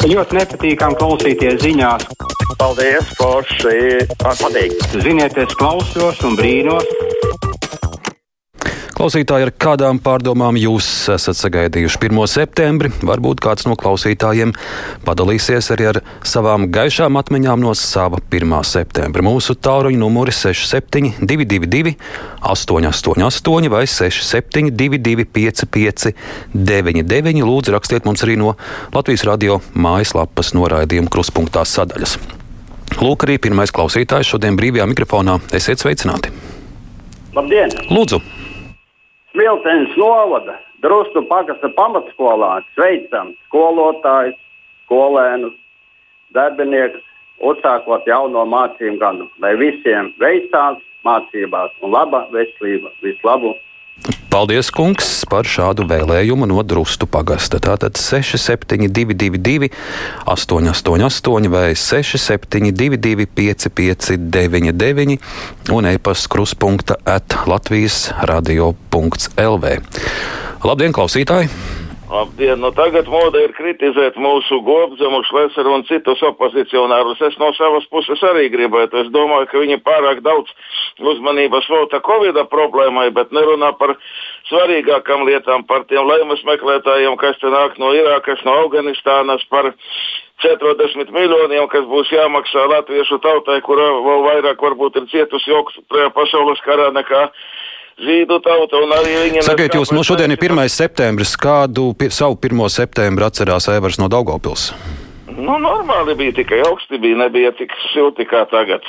Ļoti nepatīkami klausīties ziņās. Paldies, Forši! Patīk! Ziniet, es klausos un brīnos. Klausītāji, ar kādām pārdomām jūs esat sagaidījuši 1. septembri? Varbūt kāds no klausītājiem padalīsies arī ar savām gaišām atmiņām no sava 1. septembra. Mūsu tāluņa numuri 6722, 888 vai 672, 559, lūdzu rakstiet mums arī no Latvijas radio mājaslapas noraidījuma kruspunktā sadaļas. Lūk, arī pirmais klausītājs šodien brīvajā mikrofonā. Esiet sveicināti! Labdien! Lūdzu! Smiltenes novada Drustu pagasta pamatskolā sveicam skolotājus, skolēnus, darbiniekus, uzsākot jauno mācību gadu, lai visiem veicās mācībās un laba veselība. Vislabu! Paldies, kungs, par šādu vēlējumu no Drustu pagasta. Tātad 6722, 888 vai 672, 559, un e-pasta kruspunkta at Latvijas radio.lv. Labdien, klausītāji! Labdien! Nu, tagad mode ir kritizēt mūsu gobzemu, šleseru un citus opozicionārus. Es no savas puses arī gribētu. Es domāju, ka viņi pārāk daudz uzmanības velta Covid problēmai, bet nerunā par svarīgākām lietām, par tiem laimes meklētājiem, kas te nāk no Irākas, no Afganistānas, par 40 miljoniem, kas būs jāmaksā latviešu tautai, kura vēl vairāk varbūt ir cietusi otrajā pasaules karā nekā zīdu tauta un arī viņa. Sakiet, jūs no šodien ir 1. septembris. Kādu pi savu 1. septembri atcerās Evers no Daugopils? Nu, normāli bija tikai augsti, bija nebija tik silti kā tagad.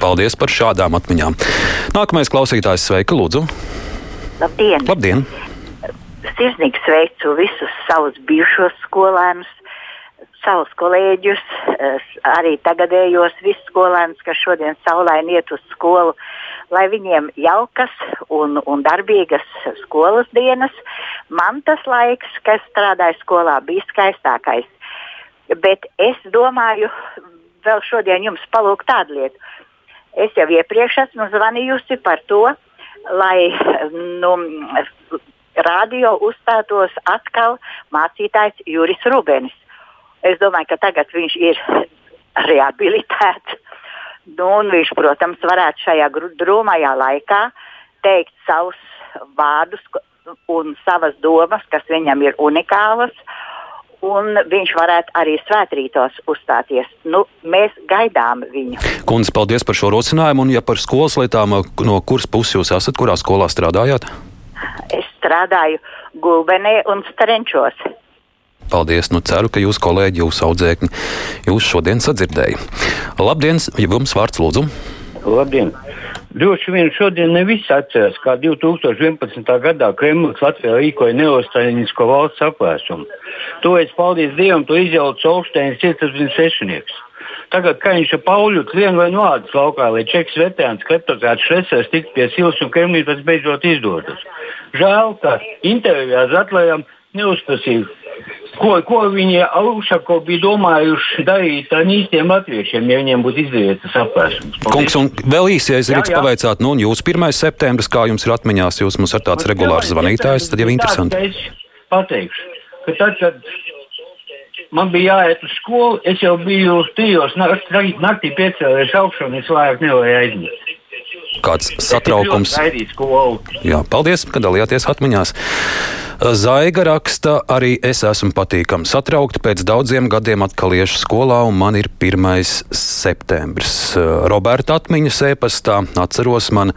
Paldies par šādām atmiņām. Nākamais klausītājs sveika, lūdzu. Labdien! Labdien. Sirsnīgi sveicu visus savus bijušos skolēnus, savus kolēģus, arī tagadējos visus skolēnus, kas šodien saulaini iet uz skolu lai viņiem jaukas un, un darbīgas skolas dienas. Man tas laiks, kas strādāja skolā, bija skaistākais. Bet es domāju, vēl šodien jums palūgt tādu lietu. Es jau iepriekš esmu zvanījusi par to, lai nu, radio uzstātos atkal mācītājs Juris Rubenis. Es domāju, ka tagad viņš ir rehabilitēts Nu, viņš, protams, varētu šajā drūmajā laikā teikt savus vārdus un savas domas, kas viņam ir unikālas. Un viņš varētu arī svētrītos uzstāties. Nu, mēs gaidām viņu. Kundze, paldies par šo rosinājumu. Un, ja par skolas lietām, no kuras puses jūs esat, kurā skolā strādājāt? Es strādāju Gulbenē un Strenčos. Paldies! Nu, ceru, ka jūsu kolēģi, jūsu audzēkņi jūs šodien sadzirdēja. Labdien, jums vārds lūdzu! Labdien! Droši vien šodien ne visi atceras, kā 2011. gadā Kremlis Latvijā rīkoja neostaļinisko valsts apvērsumu. Toreiz, paldies Dievam, to izjauca Olsteins cietasviņu sešnieks. Tagad, kā viņš ar Pauļu skrien vai no ādas laukā, lai čeks veterāns kleptokrats Šresers tiktu pie silas un Kremlis beidzot izdodas. Žēl, ka intervijā Zatlējam neuzprasīja Ko, ko viņi Aušako bija domājuši darīt ar īstiem latviešiem, ja viņiem būtu izdarīts tas apvēršums? Kungs, un vēl īsi, ja es drīkst pavaicāt, nu, un jūs 1. septembris, kā jums ir atmiņās, jūs mums ar tāds regulārs zvanītājs, tad jau interesanti. Es pateikšu, ka tad, kad man bija jāiet uz skolu, es jau biju trijos naktī piecēlies augšā un es vairāk nevarēju aizmigt kāds satraukums. Jā, paldies, ka dalījāties atmiņās. Zaiga raksta, arī es esmu patīkami satraukta. Pēc daudziem gadiem atkal iešu skolā, un man ir 1. septembris. Roberta atmiņas ēpastā atceros man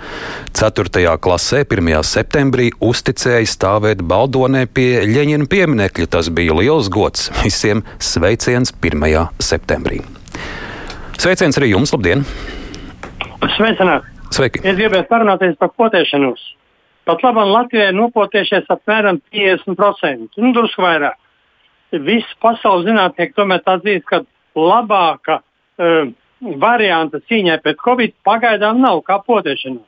4. klasē, 1. septembrī uzticēja stāvēt baldonē pie Ļeņina pieminekļa. Tas bija liels gods. Visiem sveiciens 1. septembrī. Sveiciens arī jums, labdien! Sveicināti! Sveiki! Es gribētu parunāties par potēšanos. Pat labi, Latvijā ir nopotējušies apmēram 50%, nu, drusku vairāk. Visi pasaules zinātnieki tomēr atzīst, ka labāka uh, varianta cīņai pret covid pagaidām nav kā potēšanās.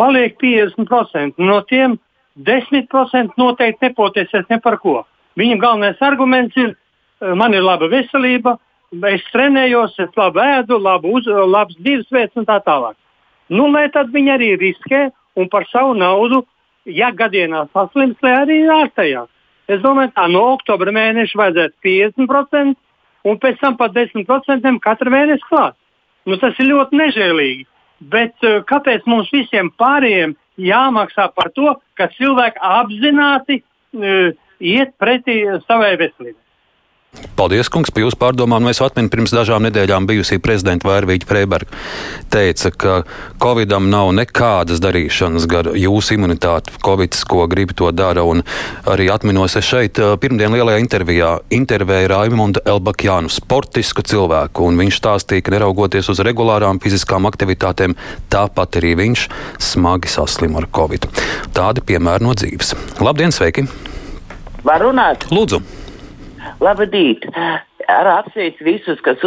Paliek 50%. No tiem 10% noteikti nepotēsies ne par ko. Viņam galvenais arguments ir, uh, man ir laba veselība, es trenējos, es labi ēdu, labu uz, labs dzīvesveids un tā tālāk. Nu, lai tad viņi arī riskē un par savu naudu, ja gadījumā saslims, lai arī ārstējās. Es domāju, ka no oktobra mēneša vajadzētu 50% un pēc tam pat 10% katru mēnesi klāt. Nu, tas ir ļoti nežēlīgi. Bet uh, kāpēc mums visiem pārējiem jāmaksā par to, ka cilvēki apzināti uh, iet pretī savai veselībai? Paldies, kungs, par jūsu pārdomām. Es atminu, pirms dažām nedēļām bijusī prezidenta Vairvīķa Freiberga teica, ka Covidam nav nekādas darīšanas gar jūsu imunitāti. Covids, ko grib, to dara. Un arī atminos es šeit pirmdien lielajā intervijā intervēju Raimondu Elbakjānu, sportisku cilvēku, un viņš stāstīja, ka neraugoties uz regulārām fiziskām aktivitātēm, tāpat arī viņš smagi saslima ar Covid. Tādi piemēri no dzīves. Labdien, sveiki! Var runāt? Lūdzu! Labdien! Ar apsveicu visus, kas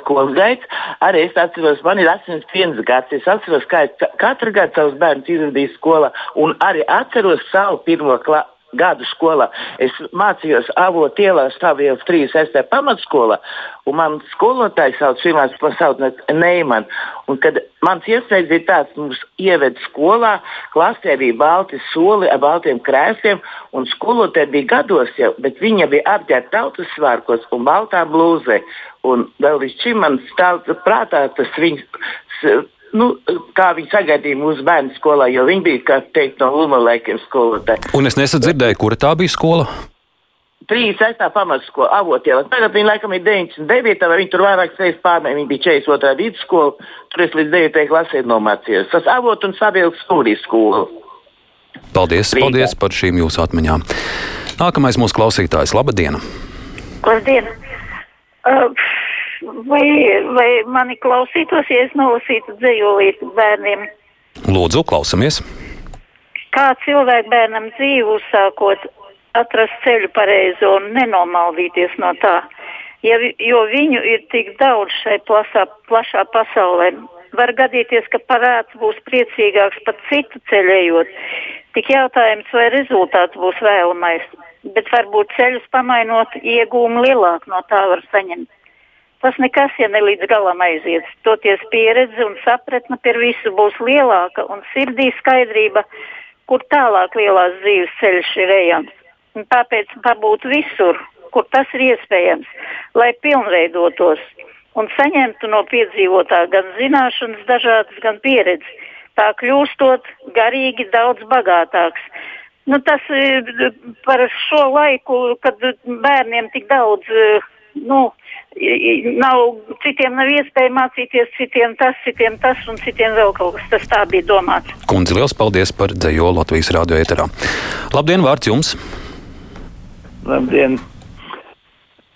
skolas gaitas. Arī es atceros, man ir 81 gads. Es atceros, kā es katru gadu savus bērnus izvadīju skolā, un arī atceros savu pirmo klasi gadu skolā. Es mācījos avotu ielā, stāvējot 3. pamatskolā, un man skolotājs sauc pirmās pasautnes Neiman. Un kad mans iespējas bija tāds, mums ieved skolā, klasē bija balti soli ar baltiem krēsliem, un skolotāji bija gados jau, bet viņa bija apģērbta tautas svārkos un baltā blūzē. Un vēl līdz šim man stāv prātā tas viņas nu, kā viņi sagaidīja mūsu bērnu skolā, jo viņi bija, kā teikt, no Luma laikiem skolotāji. Un es nesadzirdēju, kura tā bija skola? 36. pamatskola, avotiela. Tagad viņa laikam ir 99. vai viņa tur vairāk reizes pārmēģināja. Viņa bija 42. vidusskola, tur es līdz 9. klasē nomācījos. Tas avot un sabiedrības stūrīs skola. Paldies, Rīgā. paldies par šīm jūsu atmiņām. Nākamais mūsu klausītājs. Labdien! Labdien! Uh, vai, vai mani klausītos, ja es nolasītu dzējolīti bērniem? Lūdzu, klausamies! Kā cilvēku bērnam dzīvu uzsākot, atrast ceļu pareizo un nenomaldīties no tā, ja, jo viņu ir tik daudz šai plasā, plašā pasaulē. Var gadīties, ka parāds būs priecīgāks pat citu ceļējot. Tik jautājums, vai rezultāts būs vēlamais, bet varbūt ceļus pamainot, iegūmu lielāk no tā var saņemt. Tas nekas, ja ne līdz galam aiziet. Toties pieredze un sapratne par visu būs lielāka un sirdī skaidrība, kur tālāk lielās dzīves ceļš ir ejams. Un tāpēc pabūt visur, kur tas ir iespējams, lai pilnveidotos un saņemtu no piedzīvotā gan zināšanas, dažādas, gan pieredzi. Tā kļūstot garīgi daudz bagātāks. Nu, tas par šo laiku, kad bērniem tik daudz nu, nav, citiem nav iespēja mācīties, citiem tas, citiem tas un citiem vēl kaut kas. Tas tā bija domāts. Kundze, liels paldies par dzējo Latvijas radio ēterā. Labdien, vārds jums! Labdien!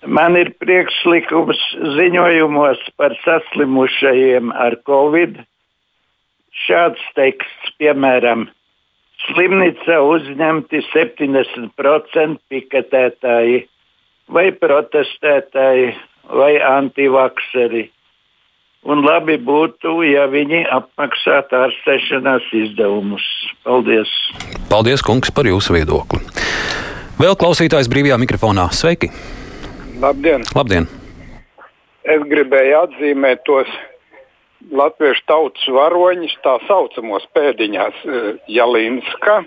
Man ir priekšlikums ziņojumos par saslimušajiem ar covid. Šāds teksts, piemēram, slimnīca uzņemti 70% piketētāji vai protestētāji vai antivakseri. Un labi būtu, ja viņi apmaksātu ārstēšanās izdevumus. Paldies! Paldies, kungs, par jūsu viedokli. Vēl klausītājs brīvajā mikrofonā. Sveiki! Labdien! Labdien. Es gribēju atzīmēt tos latviešu tautas varoņus, tā saucamos pēdiņās Jalinska,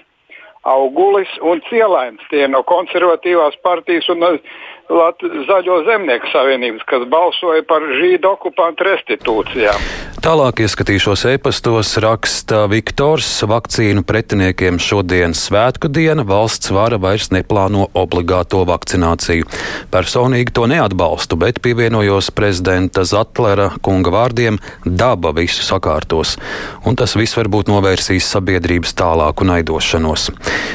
Augulis un Cielains. Tie no konservatīvās partijas un Lat Zaļo zemnieku savienības, kas balsoja par žīdu okupantu restitūcijām. Tālāk ieskatīšos e-pastos, raksta Viktors. Vakcīnu pretiniekiem šodien svētku diena, valsts vara vairs neplāno obligāto vakcināciju. Personīgi to neatbalstu, bet pievienojos prezidenta Zatlera kunga vārdiem - daba visu sakārtos, un tas viss varbūt novērsīs sabiedrības tālāku naidošanos.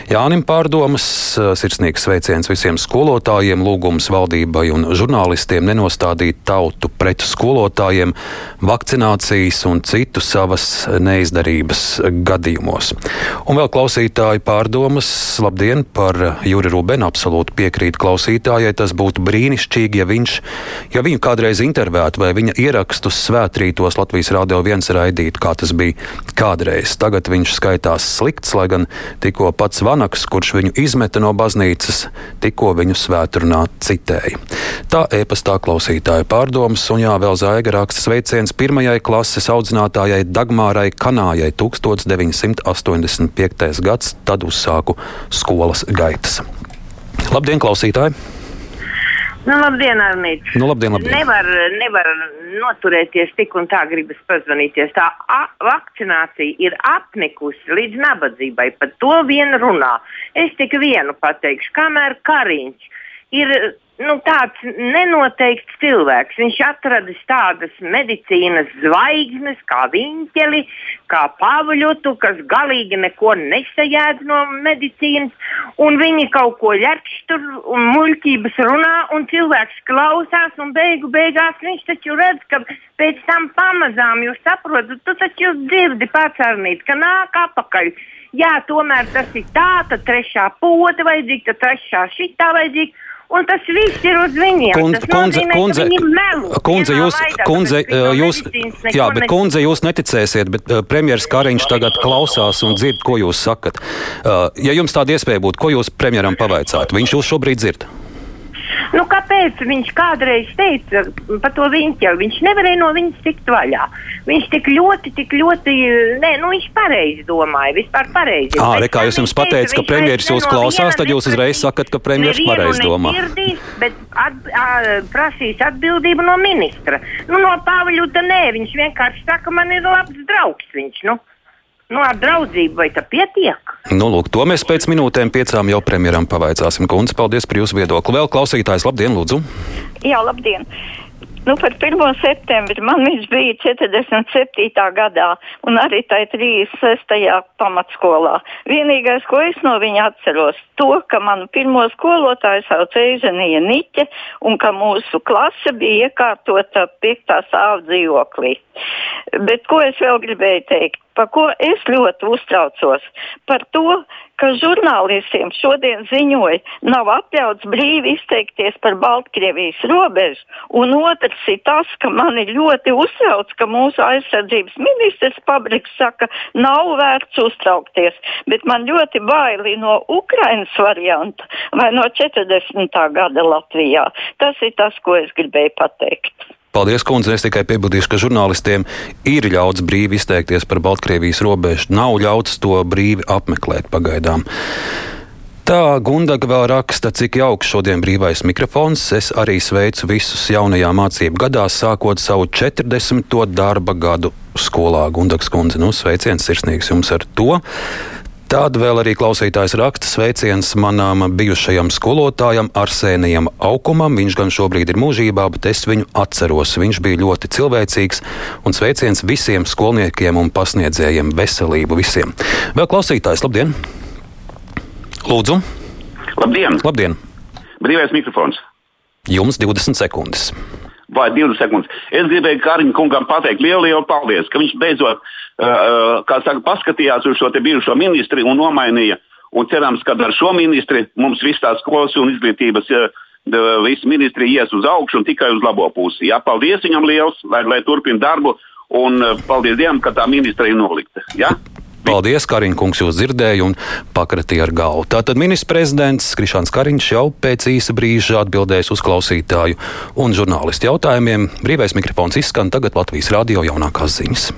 Jānim pārdomas, sirsnīgs sveiciens visiem skolotājiem, lūgums valdībai un žurnālistiem nenostādīt tautu pret skolotājiem, vakcināciju korupcijas un citu savas neizdarības gadījumos. Un vēl klausītāji pārdomas, labdien, par Juri Rubenu. Absolūti piekrīt klausītājai. Tas būtu brīnišķīgi, ja viņš, ja viņu kādreiz intervētu vai viņa ierakstus svētrītos Latvijas Rādio 1 raidītu, kā tas bija kādreiz. Tagad viņš skaitās slikts, lai gan tikko pats Vanaks, kurš viņu izmeta no baznīcas, tikko viņu svētrunā citēja. Tā e-pastā klausītāja pārdomas, un jā, vēl zaiga raksta sveiciens pirmajai klases audzinātājai Dagmārai Kanājai 1985. gads, tad uzsāku skolas gaitas. Labdien, klausītāji! Nu, labdien, Arnīt! Nu, labdien, labdien. Nevar, nevar noturēties tik un tā gribas pazvanīties. Tā vakcinācija ir apnikusi līdz nabadzībai. Par to vien runā. Es tikai vienu pateikšu, kamēr Kariņš ir nu, tāds nenoteikts cilvēks. Viņš atradis tādas medicīnas zvaigznes, kā viņķeli, kā pāvuļotu, kas galīgi neko nesajēdz no medicīnas. Viņi kaut ko ļepš tur un muļķības runā, un cilvēks klausās, un beigu beigās viņš taču redz, ka pēc tam pamazām jūs saprotat, tu taču dzirdi pats arnīt, ka nāk apakaļ. Jā, tomēr tas ir tā, tad trešā pote vajadzīga, tad trešā šitā vajadzīga. Un tas viss ir uz viņiem. Tas kundze, nozīmē, kundze, melu, kundze, jūs, laidā, kundze, jūs, jā, bet kundze, jūs neticēsiet, bet uh, premjeras Kariņš tagad klausās un dzird, ko jūs sakat. Uh, ja jums tāda iespēja būtu, ko jūs premjeram pavaicātu? Viņš jūs šobrīd dzird. Nu, kāpēc viņš kādreiz teica par to viņķeli? Viņš nevarēja no viņas tikt vaļā. Viņš tik ļoti, tik ļoti, nē, nu, viņš pareizi domāja, vispār pareizi. Ā, re, kā jūs jums pateicat, ka premjeras jūs klausās, tad jūs uzreiz sakat, ka premjeras pareizi domā. Nevirdīs, bet at, a, prasīs atbildību no ministra. Nu, no Pāviļuta nē, viņš vienkārši saka, man ir labs draugs viņš. Nu. Nu, ar draudzību vai tā pietiek? Nu, lūk, to mēs pēc minūtēm piecām jau premjeram pavaicāsim. Kundze, paldies par jūsu viedokli. Vēl klausītājs, labdien, lūdzu! Jā, labdien! Nu, par 1. septembri man viņš bija 47. gadā un arī tajā 36. pamatskolā. Vienīgais, ko es no viņa atceros, to, ka manu pirmo skolotāju sauc Eizenija Niķe un ka mūsu klase bija iekārtota 5. stāvā dzīvoklī. Bet ko es vēl gribēju teikt? Par ko es ļoti uztraucos? Par to, ka žurnālistiem šodien ziņoja, nav atļauts brīvi izteikties par Baltkrievijas robežu. Un otrs ir tas, ka man ir ļoti uztrauc, ka mūsu aizsardzības ministrs Pabriks saka, nav vērts uztraukties. Bet man ļoti baili no Ukrainas varianta vai no 40. gada Latvijā. Tas ir tas, ko es gribēju pateikt. Paldies, kundze. Es tikai piebildīšu, ka žurnālistiem ir ļauts brīvi izteikties par Baltkrievijas robežu. Nav ļauts to brīvi apmeklēt pagaidām. Tā Gundaga vēl raksta, cik jauks šodien brīvais mikrofons. Es arī sveicu visus jaunajā mācību gadā, sākot savu 40. darba gadu skolā. Gundags kundze, nu sveiciens sirsnīgs jums ar to. Tad vēl arī klausītājs raksta sveiciens manām bijušajam skolotājam Arsēnijam Aukumam. Viņš gan šobrīd ir mūžībā, bet es viņu atceros. Viņš bija ļoti cilvēcīgs un sveiciens visiem skolniekiem un pasniedzējiem veselību visiem. Vēl klausītājs, labdien! Lūdzu! Labdien! Labdien. Brīvais mikrofons! Jums 20 sekundes vai 20 sekundes. Es gribēju Kariņam kungam pateikt lielu, lielu paldies, ka viņš beidzot uh, saka, paskatījās uz šo bijušo ministri un nomainīja. Un cerams, ka ar šo ministri mums viss tās skolas un izglītības. Uh, Visi ministri ies uz augšu un tikai uz labo pusi. Jā, paldies viņam liels, lai, lai turpina darbu, un paldies Dievam, ka tā ministra ir nolikta. Jā? Paldies, Kariņkungs, jūs dzirdēja un pakratīja ar galvu. Tātad ministrs prezidents Krišāns Kariņš jau pēc īsa brīža atbildēs uz klausītāju un žurnālistu jautājumiem. Brīvais mikrofons izskan tagad Latvijas radio jaunākās ziņas.